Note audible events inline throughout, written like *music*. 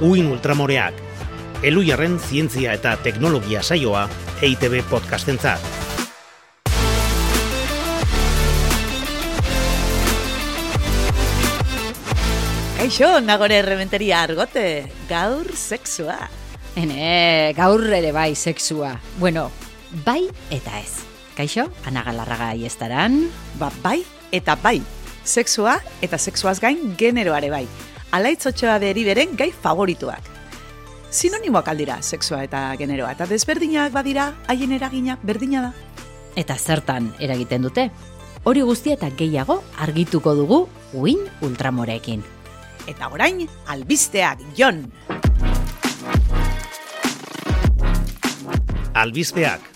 Uin Ultramoreak, Elujarren zientzia eta teknologia saioa EITB podcastentzat. Kaixo, nagore errementeria argote, gaur sexua. Hene, gaur ere bai sexua. Bueno, bai eta ez. Kaixo, anagalarraga iestaran. Ba, bai eta bai. Sexua eta sexuaz gain generoare bai. Alaitzotxoa deri beren gai favorituak. Sinonimoak aldira, sexua eta generoa. Eta desberdinak badira, haien eragina berdina da. Eta zertan eragiten dute. Hori guztia eta gehiago argituko dugu Win Ultramorekin. Eta orain, albisteak, Jon! Albizpeak.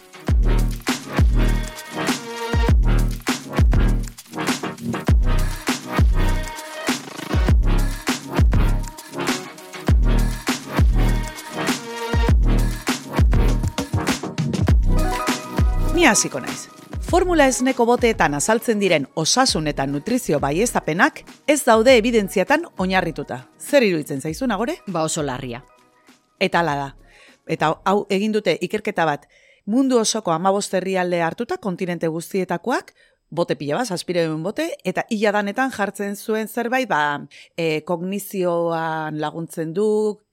Hasiko naiz. Formula esneko boteetan azaltzen diren osasun eta nutrizio baiestapenak ez daude evidentziatan oinarrituta. Zer iruditzen zaizu nagore? Ba oso larria. Eta hala da. Eta hau egin dute ikerketa bat mundu osoko amabost herrialde hartuta kontinente guztietakoak bote pila bat, zazpireun bote, eta hila danetan jartzen zuen zerbait, ba, e, kognizioan laguntzen du,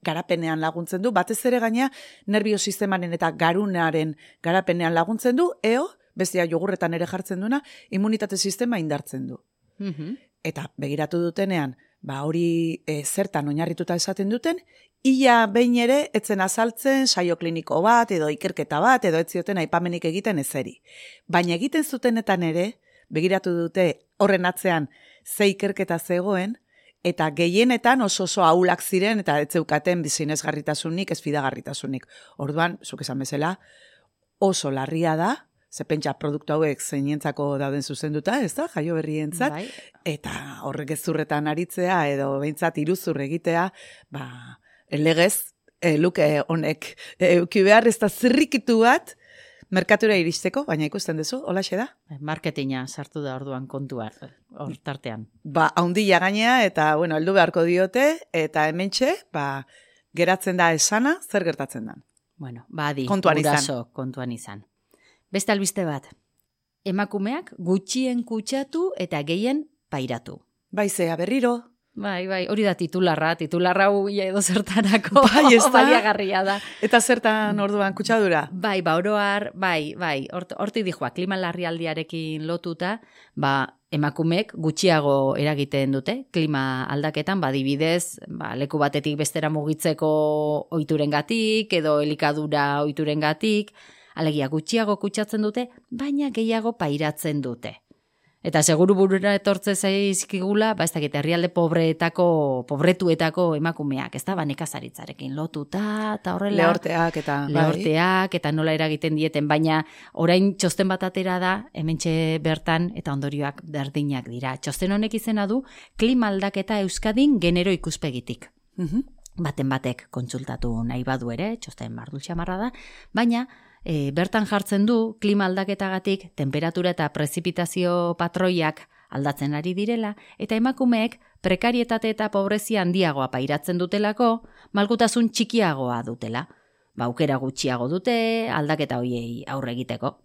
garapenean laguntzen du, batez ere gaina nerviosistemaren eta garunaren garapenean laguntzen du, eo, bestia jogurretan ere jartzen duena, immunitate sistema indartzen du. Mhm. Eta begiratu dutenean, ba hori e, zertan oinarrituta esaten duten, ia behin ere etzen azaltzen saio kliniko bat edo ikerketa bat edo ez zioten aipamenik egiten ezeri. Baina egiten zutenetan ere, begiratu dute horren atzean ze ikerketa zegoen, eta gehienetan oso oso aulak ziren eta ez zeukaten bizinezgarritasunik, ez fidagarritasunik. Orduan, zuk esan bezala, oso larria da, ze pentsa produktu hauek zeinentzako dauden zuzenduta, ez da, jaio berrientzat, Bai. eta horrek ezurretan aritzea edo behintzat iruzur egitea, ba, legez, e, luke honek e, euki behar ez da zirrikitu bat, merkatura iristeko, baina ikusten duzu, holaxe da? Marketinga sartu da orduan kontua hor tartean. Ba, haundila gainea, eta, bueno, heldu beharko diote, eta hementxe, ba, geratzen da esana, zer gertatzen da. Bueno, badi, Kontuan izan. kontuan izan. Beste albiste bat. Emakumeak gutxien kutsatu eta gehien pairatu. Baizea berriro, Bai, bai, hori da titularra, titularra hu ia edo zertarako *laughs* Bai, ez baliagarria da. eta zertan orduan kutsadura? Bai, ba, oroar, bai, bai, hort, hortik dijoa, klima larrialdiarekin lotuta, ba, emakumek gutxiago eragiten dute, klima aldaketan, badibidez, ba, leku batetik bestera mugitzeko oiturengatik edo elikadura oiturengatik, alegia gutxiago kutsatzen dute, baina gehiago pairatzen dute. Eta seguru burura etortze zaizkigula, ba ez dakit herrialde pobreetako, pobretuetako emakumeak, ez da, ba nekazaritzarekin lotuta, eta horrela. Lehorteak eta... bai. Lehorteak eta nola eragiten dieten, baina orain txosten bat atera da, hementxe bertan eta ondorioak berdinak dira. Txosten honek izena du, klima aldaketa Euskadin genero ikuspegitik. Mhm. Baten batek kontsultatu nahi badu ere, txosten mardul xamarra da, baina e, bertan jartzen du klima aldaketagatik temperatura eta prezipitazio patroiak aldatzen ari direla, eta emakumeek prekarietate eta pobrezia handiagoa pairatzen dutelako, malgutasun txikiagoa dutela. Ba, aukera gutxiago dute, aldaketa hoiei aurre egiteko.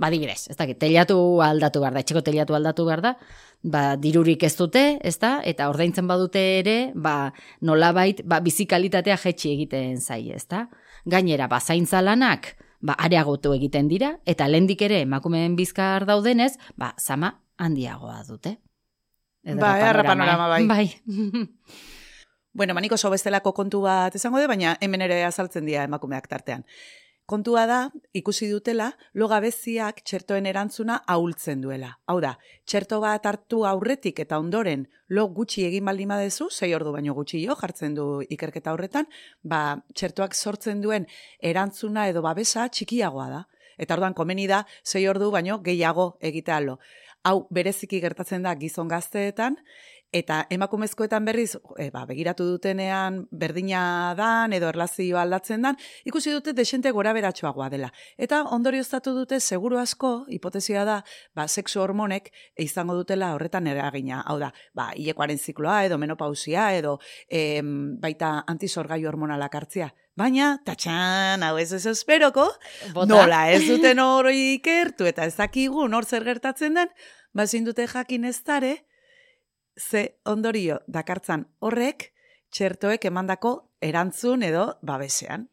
Ba, adibidez, ez dakit, telatu aldatu behar da, etxeko telatu aldatu behar da, ba, dirurik ez dute, ez da, eta ordaintzen badute ere, ba, nolabait, ba, bizikalitatea jetxi egiten zai, ez da. Gainera, ba, zaintza lanak, ba, areagotu egiten dira, eta lehendik ere emakumeen bizkar daudenez, ba, zama handiagoa dute. Ba, ederra panorama, bai. Bai. *laughs* Bueno, maniko oso bestelako kontu bat esango de, baina hemen ere azaltzen dira emakumeak tartean. Kontua da, ikusi dutela, logabeziak txertoen erantzuna ahultzen duela. Hau da, txerto bat hartu aurretik eta ondoren lo gutxi egin baldin badezu, sei ordu baino gutxi jo, jartzen du ikerketa horretan, ba, txertoak sortzen duen erantzuna edo babesa txikiagoa da. Eta orduan komeni da, sei ordu baino gehiago egitea lo. Hau bereziki gertatzen da gizon gazteetan, Eta emakumezkoetan berriz, e, ba, begiratu dutenean berdina dan edo erlazioa aldatzen dan, ikusi dute desente gora beratxoagoa dela. Eta ondorioztatu dute seguru asko, hipotesia da, ba, sexu hormonek izango dutela horretan eragina. Hau da, ba, hilekoaren zikloa edo menopausia edo em, baita antisorgaiu hormonalak hartzia. Baina, tatxan, hau ez ez esperoko, Bota. nola ez duten hori ikertu eta ez dakigu nor zer gertatzen den, bazin dute jakin ez dare, ze ondorio dakartzan horrek txertoek emandako erantzun edo babesean.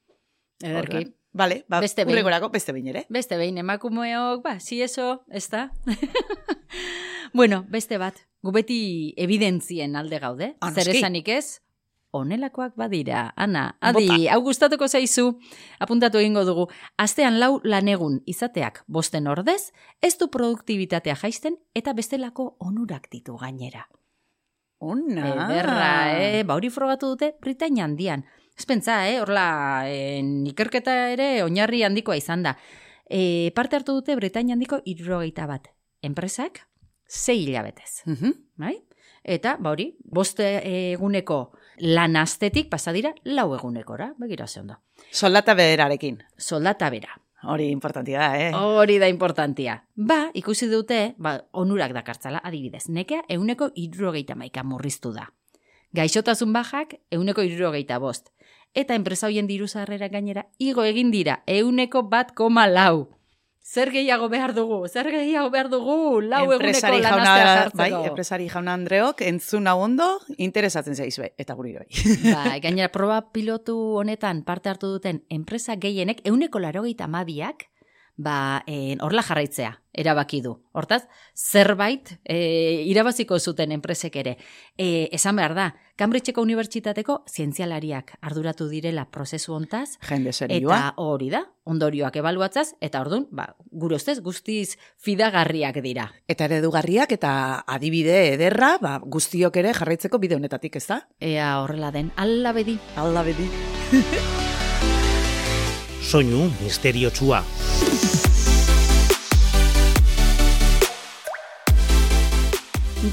Ederki. Orduan, Vale, ba, Beste behin. hurrengorako beste behin ere. Beste behin emakumeok, ba, si eso, ez da? *laughs* bueno, beste bat, gu beti evidentzien alde gaude, Ah, zer esanik ez, onelakoak badira, Ana, adi, Bota. hau gustatuko zaizu, apuntatu egingo dugu, astean lau lanegun izateak bosten ordez, ez du produktibitatea jaisten eta bestelako onurak ditu gainera. Ona. Ederra, eh? Ba, hori frogatu dute Britainia handian. Ez pentsa, eh? Horla, en, ikerketa ere oinarri handikoa izan da. E, parte hartu dute Britainia handiko irrogeita bat. Enpresak, zei hilabetez. Mhm. Bai? Eta, ba hori, boste eguneko lan astetik pasa dira lau egunekora. Begira ze ondo. Soldata bederarekin. Soldata bera. Hori importantia da, eh? Hori da importantia. Ba, ikusi dute, ba, onurak dakartzala, adibidez, nekea euneko irrogeita maika murriztu da. Gaixotasun bajak euneko irrogeita bost. Eta enpresa hoien diru sarrera gainera igo egin dira euneko bat koma lau. Zer gehiago behar dugu? Zer gehiago behar dugu? Lau eguneko Enpresari lanastea jauna, jartzeko. bai, enpresari jauna Andreok, entzun hau ondo, interesatzen zaizue, eta guri bai. Ba, *laughs* gainera proba pilotu honetan parte hartu duten enpresa gehienek euneko larogeita amabiak ba, eh, horla jarraitzea, erabaki du. Hortaz, zerbait e, irabaziko zuten enpresek ere. E, esan behar da, Cambridgeko Unibertsitateko zientzialariak arduratu direla prozesu hontaz, Jende serioa. eta hori da, ondorioak ebaluatzaz, eta ordun, ba, gure ustez guztiz fidagarriak dira. Eta eredugarriak eta adibide ederra, ba, guztiok ere jarraitzeko bide honetatik, ez da? Ea horrela den, ala bedi. Alda bedi. *laughs* Soinu misteriotsua.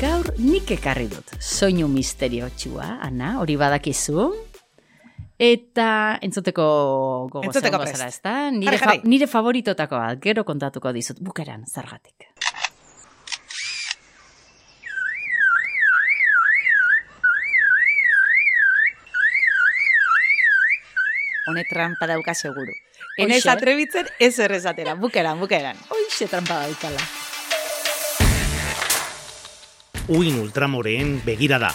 Gaur nik ekarri dut, soinu misteriotxua, Ana, hori badakizu. Eta entzuteko gogo Entzuteko prest. zara, ezta? Nire, Jarri, jarri. fa- nire favoritotakoa, gero kontatuko dizut, bukeran, zergatik. Hone trampa dauka seguru. Hoxe. Enez atrebitzen ez errezatera, bukeran, bukeran. Hoixe trampa daukala. Uin ultramoreen begirada.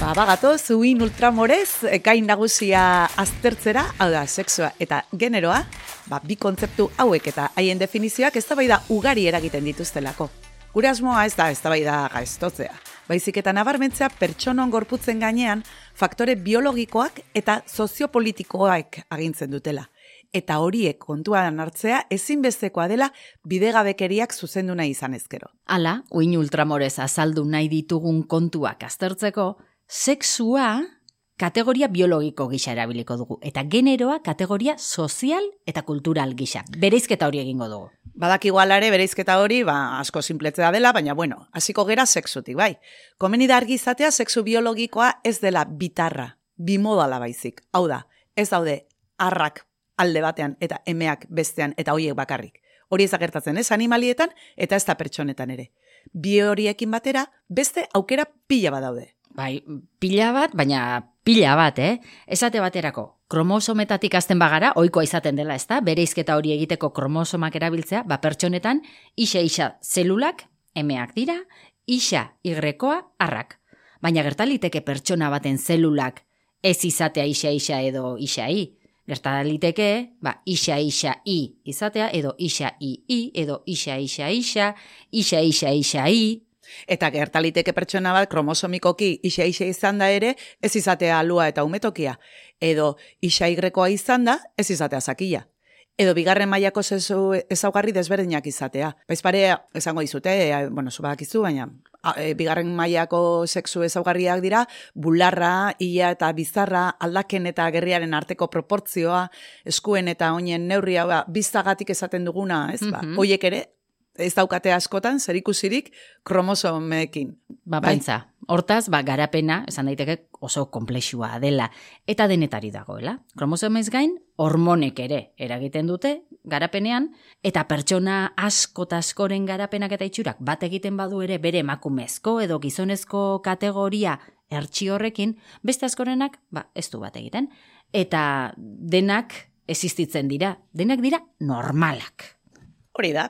Ba, bagato, zuin ultramorez, ekain nagusia aztertzera, hau da, sexua eta generoa, ba, bi kontzeptu hauek eta haien definizioak ez da ugari eragiten dituztelako. Gure asmoa ez da ez da gaiztotzea. Baizik eta nabarmentzea pertsonon gorputzen gainean faktore biologikoak eta soziopolitikoak agintzen dutela. Eta horiek kontuan hartzea ezinbestekoa dela bidegabekeriak zuzendu nahi izan ezkero. Hala, uin ultramorez azaldu nahi ditugun kontuak aztertzeko, sexua kategoria biologiko gisa erabiliko dugu, eta generoa kategoria sozial eta kultural gisa. Bereizketa hori egingo dugu. Badak igualare bereizketa hori, ba, asko sinpletzea dela, baina bueno, hasiko gera sexutik, bai. Komeni da argi izatea sexu biologikoa ez dela bitarra, bimodala baizik. Hau da, ez daude arrak alde batean eta emeak bestean eta hoiek bakarrik. Hori ez gertatzen ez animalietan eta ez da pertsonetan ere. Bi horiekin batera beste aukera pila badaude. Bai, pila bat, baina pila bat, eh? Esate baterako, kromosometatik azten bagara, ohikoa izaten dela, ezta? Bereizketa hori egiteko kromosomak erabiltzea, ba pertsonetan, isa-isa zelulak, emeak dira, isa igrekoa arrak. Baina gertaliteke pertsona baten zelulak ez izatea isa-isa edo isa-i. Gertaliteke, ba, isa-isa-i izatea, edo isa-i-i, edo isa-isa-isa, isa-isa-isa-i, Eta gertaliteke pertsona bat kromosomikoki isa isa izan da ere, ez izatea alua eta umetokia. Edo isa igrekoa izan da, ez izatea zakila. edo bigarren mailako sexu ezaugarri desberdinak izatea. Baiz pare, esango dizute, e, bueno, zu badakizu, baina a, e, bigarren mailako sexu ezaugarriak dira, bularra, ia eta bizarra, aldaken eta gerriaren arteko proportzioa, eskuen eta oinen neurria, ba, biztagatik esaten duguna, ez? Ba, Mhm. hoiek ere, ez daukate askotan, zerikusirik kromosomeekin. Ba, Bai. pentsa. Hortaz, ba, garapena, esan daiteke oso komplexua dela, eta denetari dagoela. Kromosomez gain, hormonek ere eragiten dute garapenean, eta pertsona asko askoren garapenak eta itxurak bat egiten badu ere bere emakumezko edo gizonezko kategoria ertsi horrekin, beste askorenak, ba, ez du bat egiten. Eta denak existitzen dira, denak dira normalak. Hori da.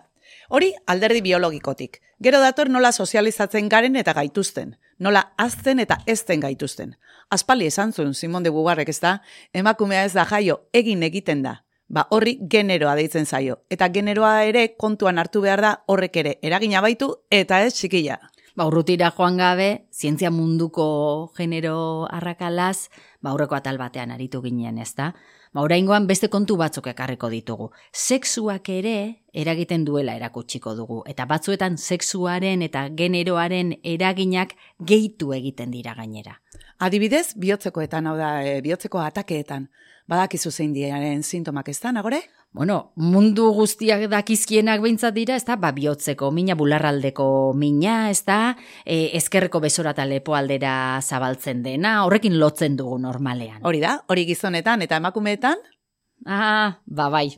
Hori alderdi biologikotik. Gero dator nola sozializatzen garen eta gaituzten. Nola azten eta ezten gaituzten. Aspali esan zuen Simon de Bugarrek ez da, emakumea ez da jaio, egin egiten da. Ba, horri generoa deitzen zaio. Eta generoa ere kontuan hartu behar da horrek ere eragina baitu eta ez txikila. Ba, urrutira joan gabe, zientzia munduko genero arrakalaz, ba, aurreko atal batean aritu ginen, ez da? Ba, oraingoan beste kontu batzuk ekarriko ditugu. Sexuak ere eragiten duela erakutsiko dugu, eta batzuetan sexuaren eta generoaren eraginak gehitu egiten dira gainera. Adibidez, bihotzekoetan, hau da, e, bihotzeko atakeetan. Badakizu zein diaren sintomak ez da, nagore? Bueno, mundu guztiak dakizkienak behintzat dira, ez da, ba, bihotzeko mina, bularraldeko mina, ez da, e, ezkerreko besorata lepo aldera zabaltzen dena, horrekin lotzen dugu normalean. Hori da, hori gizonetan eta emakumeetan, Ah, ba bai,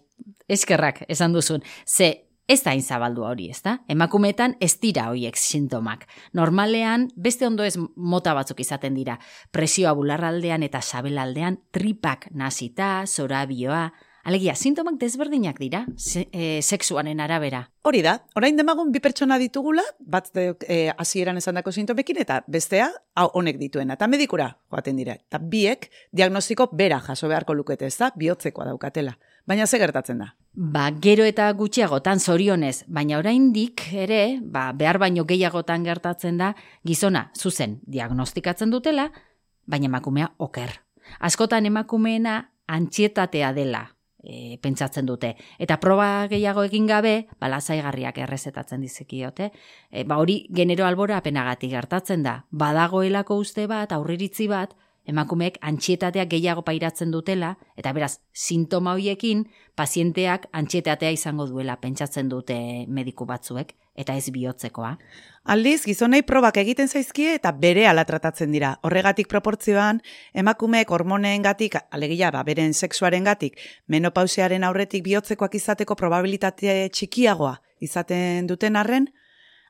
eskerrak esan duzun. Ze, ez da hain zabaldua hori, ez da? Emakumeetan ez dira hoiek sintomak. Normalean, beste ondo ez mota batzuk izaten dira. Presioa bularraldean eta sabelaldean, tripak nazita, zorabioa, Alegia, sintomak desberdinak dira, se, e, sexuaren arabera. Hori da, orain demagun bi pertsona ditugula, bat e, hasieran esandako sintomekin eta bestea hau honek dituena, eta medikura joaten dira. Eta biek diagnostiko bera jaso beharko lukete, ez da, bihotzekoa daukatela. Baina ze gertatzen da? Ba, gero eta gutxiagotan zorionez, baina oraindik ere, ba, behar baino gehiagotan gertatzen da, gizona zuzen diagnostikatzen dutela, baina emakumea oker. Askotan emakumeena antxietatea dela e, pentsatzen dute. Eta proba gehiago egin gabe, ba, lasaigarriak errezetatzen dizekiote. E, ba, hori genero albora apenagatik gertatzen da. Badagoelako uste bat, aurriritzi bat, emakumeek antxietatea gehiago pairatzen dutela, eta beraz, sintoma hoiekin, pazienteak antxietatea izango duela pentsatzen dute mediku batzuek, eta ez bihotzekoa. Aldiz, gizonei probak egiten zaizkie eta bere ala tratatzen dira. Horregatik proportzioan, emakumeek hormoneengatik, alegia, ba, beren sexuaren gatik, menopausiaren aurretik bihotzekoak izateko probabilitate txikiagoa izaten duten arren,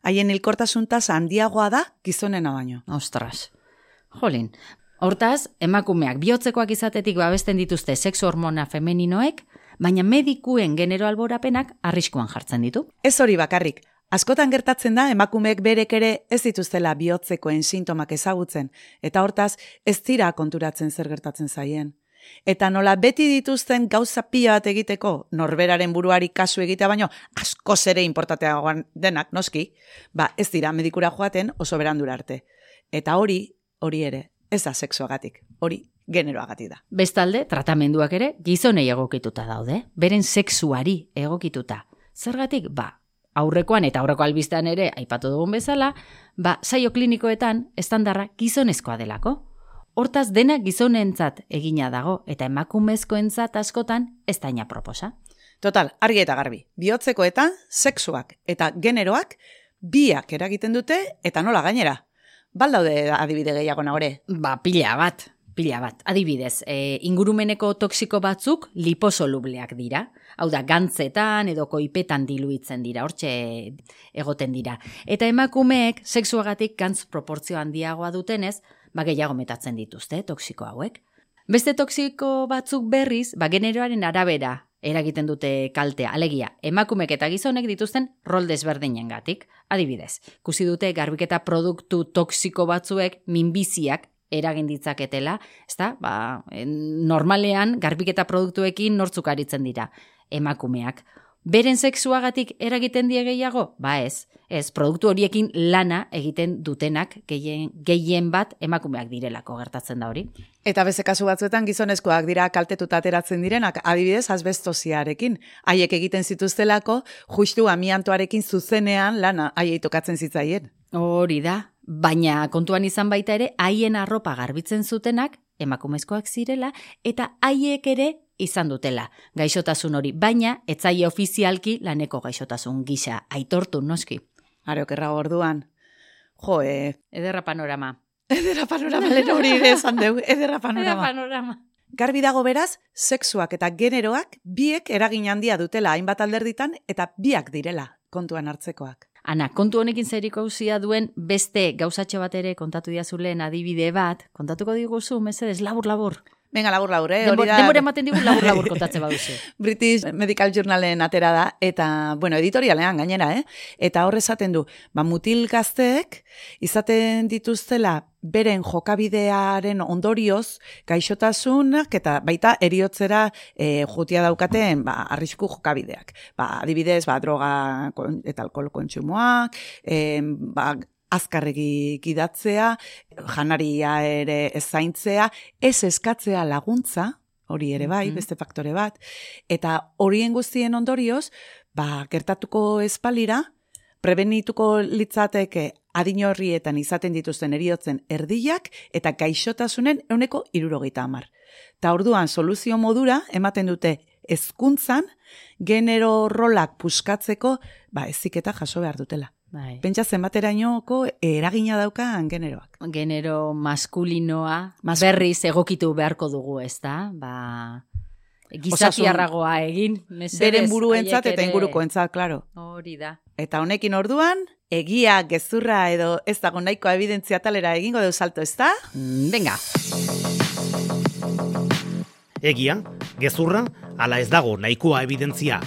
haien hilkortasun tasa handiagoa da gizonena baino. Ostras. Jolin, Hortaz, emakumeak bihotzekoak izatetik babesten dituzte sexu hormona femeninoek, baina medikuen genero alborapenak arriskuan jartzen ditu. Ez hori bakarrik, askotan gertatzen da emakumeek berek ere ez dituztela bihotzekoen sintomak ezagutzen, eta hortaz ez dira konturatzen zer gertatzen zaien. Eta nola beti dituzten gauza pila bat egiteko, norberaren buruari kasu egitea baino, asko ere importateagoan denak, noski, ba ez dira medikura joaten oso berandura arte. Eta hori, hori ere, ez da sexuagatik, hori generoagatik da. Bestalde, tratamenduak ere gizonei egokituta daude, beren sexuari egokituta. Zergatik, ba, aurrekoan eta aurreko albiztean ere aipatu dugun bezala, ba, saio klinikoetan estandarra gizonezkoa delako. Hortaz dena gizonentzat egina dago eta emakumezkoentzat askotan ez daina proposa. Total, argi eta garbi, bihotzekoetan, sexuak eta generoak biak eragiten dute eta nola gainera. Baldaude adibide gehiago nagore. Ba, pila bat, pila bat. Adibidez, e, ingurumeneko toksiko batzuk liposolubleak dira. Hau da, gantzetan edo koipetan diluitzen dira, hortxe egoten dira. Eta emakumeek sexuagatik gantz proportzio handiagoa dutenez, ba gehiago metatzen dituzte toksiko hauek. Beste toksiko batzuk berriz, ba generoaren arabera eragiten dute kaltea. Alegia, emakumek eta gizonek dituzten rol desberdinengatik. Adibidez, kusi dute garbiketa produktu toksiko batzuek minbiziak eragin ditzaketela, ezta? Ba, normalean garbiketa produktuekin nortzuk aritzen dira emakumeak. beren sexuagatik eragiten die gehiago? Ba ez, ez, produktu horiekin lana egiten dutenak gehien, gehien bat emakumeak direlako gertatzen da hori. Eta beste kasu batzuetan gizonezkoak dira kaltetuta ateratzen direnak, adibidez asbestosiarekin. Haiek egiten zituztelako, justu amiantoarekin zuzenean lana haiei tokatzen zitzaien. Hori da, baina kontuan izan baita ere, haien arropa garbitzen zutenak, emakumezkoak zirela, eta haiek ere izan dutela gaixotasun hori, baina etzaile ofizialki laneko gaixotasun gisa aitortu noski. Are okerra orduan. Jo, e, Ederra panorama. edera panorama lehen hori ere esan edera Ederra panorama. panorama. Garbi dago beraz, sexuak eta generoak biek eragin handia dutela hainbat alderditan eta biak direla kontuan hartzekoak. Ana, kontu honekin zeriko hauzia duen beste gauzatxo bat ere kontatu diazulen adibide bat, kontatuko diguzu, mesedez, labur, labur. Venga, labur labur, eh? Denbor, Hori da denbora ematen digu labur, labur kontatzen baduzu. *laughs* British Medical Journalen atera da, eta, bueno, editorialean gainera, eh? Eta hor esaten du, ba, mutil gazteek izaten dituztela beren jokabidearen ondorioz gaixotasunak eta baita eriotzera e, jutia daukaten ba, arrisku jokabideak. Ba, adibidez, ba, droga kon- eta alkohol kontsumoak, e, ba, azkarregi gidatzea, janaria ere ez zaintzea, ez eskatzea laguntza, hori ere bai, beste faktore bat, eta horien guztien ondorioz, ba, gertatuko espalira, prebenituko litzateke adin horrietan izaten dituzten eriotzen erdiak eta gaixotasunen euneko irurogeita hamar. Ta orduan soluzio modura ematen dute hezkuntzan genero rolak puskatzeko ba, eziketa jaso behar dutela. Bai. Pentsa zenbaterainoko eragina daukan generoak. Genero maskulinoa Mas- berriz egokitu beharko dugu, ez da? Ba, gizatiarragoa egin. Beren buruentzat eta ingurukoentzat, claro. Hori da. Eta honekin orduan, egia, gezurra edo ez dago nahikoa evidentzia talera egingo deu salto, ez da? Mm, Venga, Egia, gezurra, ala ez dago nahikoa evidentzia.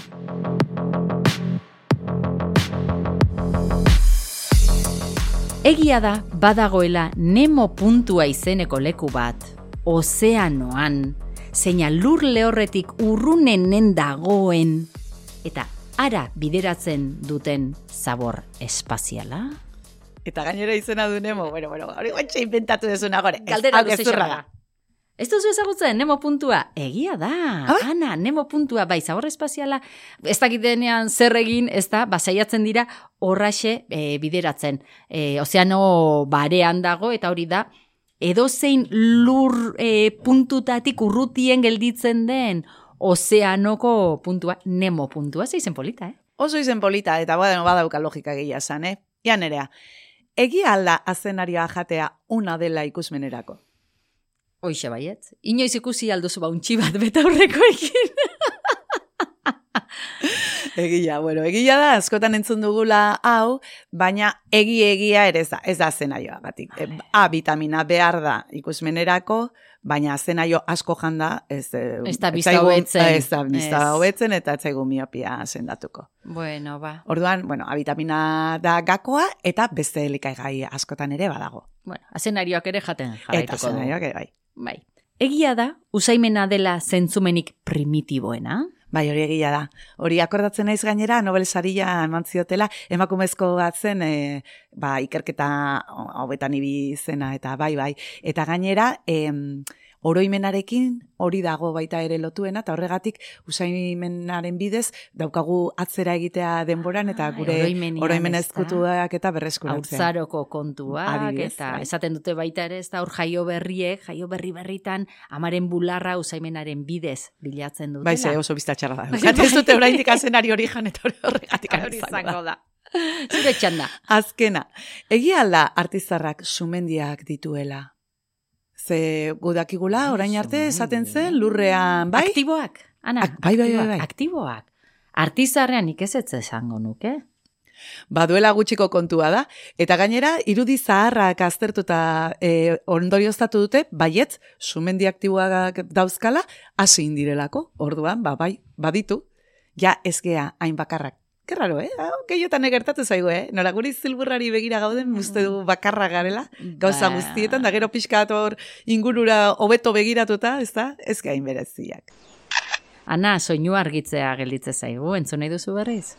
Egia da badagoela Nemo puntua izeneko leku bat, ozeanoan, zeina lur lehorretik urrunenen dagoen, eta ara bideratzen duten zabor espaziala? Eta gainera izena du Nemo, bueno, bueno, hori guantxe inventatu dezuna gore. Galdera hau luze gezurra xarra. Ez duzu ezagutzen, Nemo puntua? Egia da, Ah? Ana, Nemo puntua, bai, zabor espaziala, ez dakitenean zer egin, ez da, basaiatzen dira horraxe e, bideratzen. E, ozeano barean dago, eta hori da, edozein lur e, puntutatik urrutien gelditzen den ozeanoko puntua, Nemo puntua, zeizen polita, eh? Oso izen polita, eta bada, badauka logika gehia esan, eh? Ja nerea, egia alda azenarioa jatea una dela ikusmenerako. Hoixe baiet. Inoiz ikusi alduzu bauntxi bat betaurrekoekin. Egia, bueno, egia da, askotan entzun dugula hau, baina egi egia ere ez da, ez da azenarioa batik. A vitamina behar da ikusmenerako, baina azenario asko janda, ez, eh, Ez da zaigu- hobetzen. Ez da bista Ez. hobetzen eta ez zaigu miopia sendatuko. bueno, ba. Orduan, bueno, A vitamina da gakoa eta beste elikaigai askotan ere badago. Bueno, azenarioak ere jaten Eta jarraituko du. azenarioak ere bai. Bai. Egia da, usaimena dela zentzumenik primitiboena? Bai, hori egia da. Hori akordatzen naiz gainera, Nobel saria eman ziotela, emakumezko bat zen, e, ba, ikerketa hobetan ibi zena, eta bai, bai. Eta gainera, em, oroimenarekin hori dago baita ere lotuena, eta horregatik usaimenaren bidez daukagu atzera egitea denboran, eta gure oroimen ezkutuak eta berreskuratzea. Hautzaroko kontuak, Adibidez, eta bai. esaten dute baita ere, ez da hor jaio berriek, jaio berri berritan, amaren bularra usaimenaren bidez bilatzen dutela. Bai, ze oso biztatxarra da. Bai, ez bai. dute oraindik azenari hori jan eta horregatik hori izango da. Zure txanda. Azkena, egia alda artizarrak sumendiak dituela. Ze gudakigula, orain arte esaten zen lurrean, bai? Aktiboak, Ana, Ak- bai, bai, bai, bai. Aktiboak. Artizarrean ez esango nuke. Baduela gutxiko kontua da. Eta gainera, irudi zaharrak aztertuta e, ondorioztatu dute, baietz, sumendi aktiboak dauzkala, hasi indirelako. Orduan, ba, bai, baditu. Ja, ez gea, hain bakarrak. Kerraro, eh? Hau, Gehiotan egertatu zaigu, eh? Nola guri zilburrari begira gauden, uste du bakarra garela. Gauza Ba. guztietan, da gero pixka hor ingurura hobeto begiratuta, ez da? Ez gain bereziak. Ana, soinu argitzea gelditze zaigu, entzun nahi duzu berriz?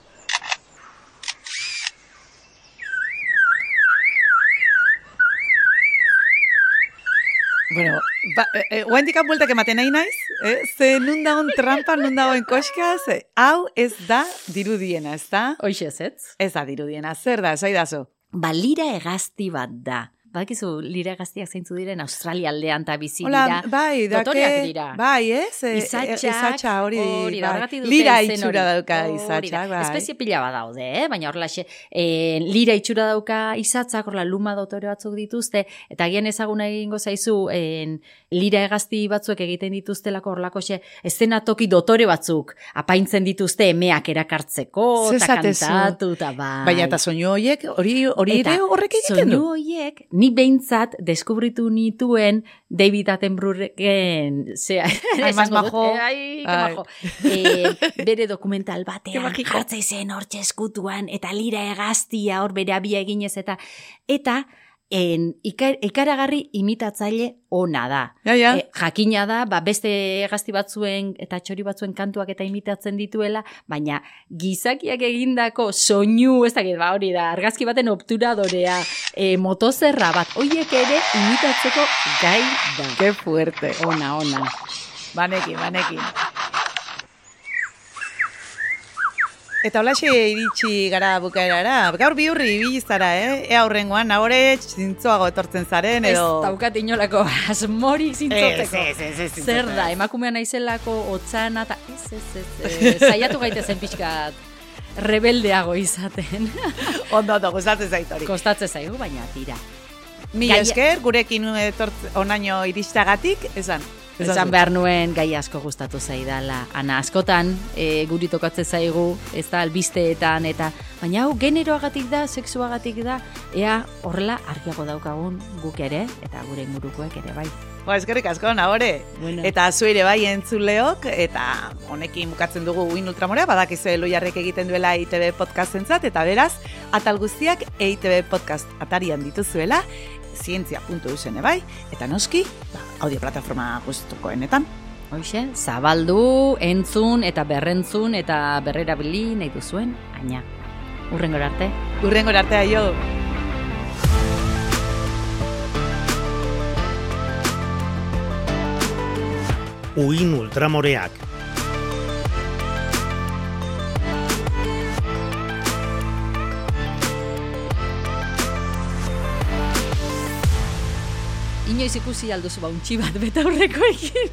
Bueno, ba, e, e, guaindik bueltak ematen nahi naiz, eh? ze nun dagoen trampa, nun dagoen koska, ze hau ez da dirudiena, ez da? Hoixez, ez? Ez da dirudiena, zer da, zai dazo? Balira egazti bat da. Badakizu lira gaztiak zeintzu diren Australia aldean ta bizi Hola, dira. bai, dake, dira. bai, ez? E, Izatxak, e, izatxa hori, hori da, bai. horregatik dute lira itxura dauka da. izatxak, bai. Espezie pila bat daude, eh? baina horrelaxe, eh, lira itxura dauka izatzak, horrela luma dotore batzuk dituzte, eta gian ezaguna egingo zaizu, en, lira egazti batzuek egiten dituztelako horrelako xe, toki dotore batzuk, apaintzen dituzte emeak erakartzeko, Ze eta kantatu, eta bai. Baina eta soinu horiek, hori hori Eta ere horrek egiten soinu du. horiek, ni behintzat deskubritu nituen David Attenboroughken, zea, *laughs* dut, majo. ai, majo. Eh, bere dokumental batean jartzei zen hor eskutuan, eta lira egaztia hor bere abia eginez, eta eta en, ika- ikaragarri imitatzaile ona da. Ja, ja. E, jakina da, ba, beste egazti batzuen eta txori batzuen kantuak eta imitatzen dituela, baina gizakiak egindako soinu, ez dakit, ba, hori da, argazki baten obturadorea, e, motozerra bat, hoiek ere imitatzeko gai da. Ke fuerte. Ona, ona. Banekin, banekin. Eta holaxe iritsi gara bukaerara. Gaur biurri ibili zara, eh? Ea aurrengoan, nahore zintzoago etortzen zaren, Ez edo... daukat inolako asmorik zintzotzeko. Ez, ez, ez, ez, Zer da, emakumea naizelako otzana eta ez, ez, ez, ez, *laughs* saiatu gaitezen pixkat rebeldeago izaten. *laughs* Ondo, ondo, gustatzen zait hori. Kostatzen zaigu, baina tira. Mi Gaia- esker, gurekin onaino iristagatik, esan. Esan behar nuen gai asko gustatu zaidala. Ana askotan e, guri tokatzen zaigu, ez da albisteetan eta baina hau generoagatik da, sexuagatik da, ea horrela argiago daukagun guk ere eta gure ingurukoek ere bai. Ba, eskerrik asko, nahore. Bueno. Eta zuire bai entzuleok, eta honekin bukatzen dugu Uin Ultramorea, badakizu Eloiarrek egiten duela EITB podcastentzat, eta beraz, atal guztiak EITB podcast atarian dituzuela, zientzia.usen bai, eta noski, ba, audio plataforma guztukoenetan. Hoxe, zabaldu, entzun eta berrentzun eta berrerabili nahi duzuen, aina. Urrengor arte. Urrengor artea jo. Uin ultramoreak. Inoiz ikusi alduzu ba untxi bat betaurrekoekin.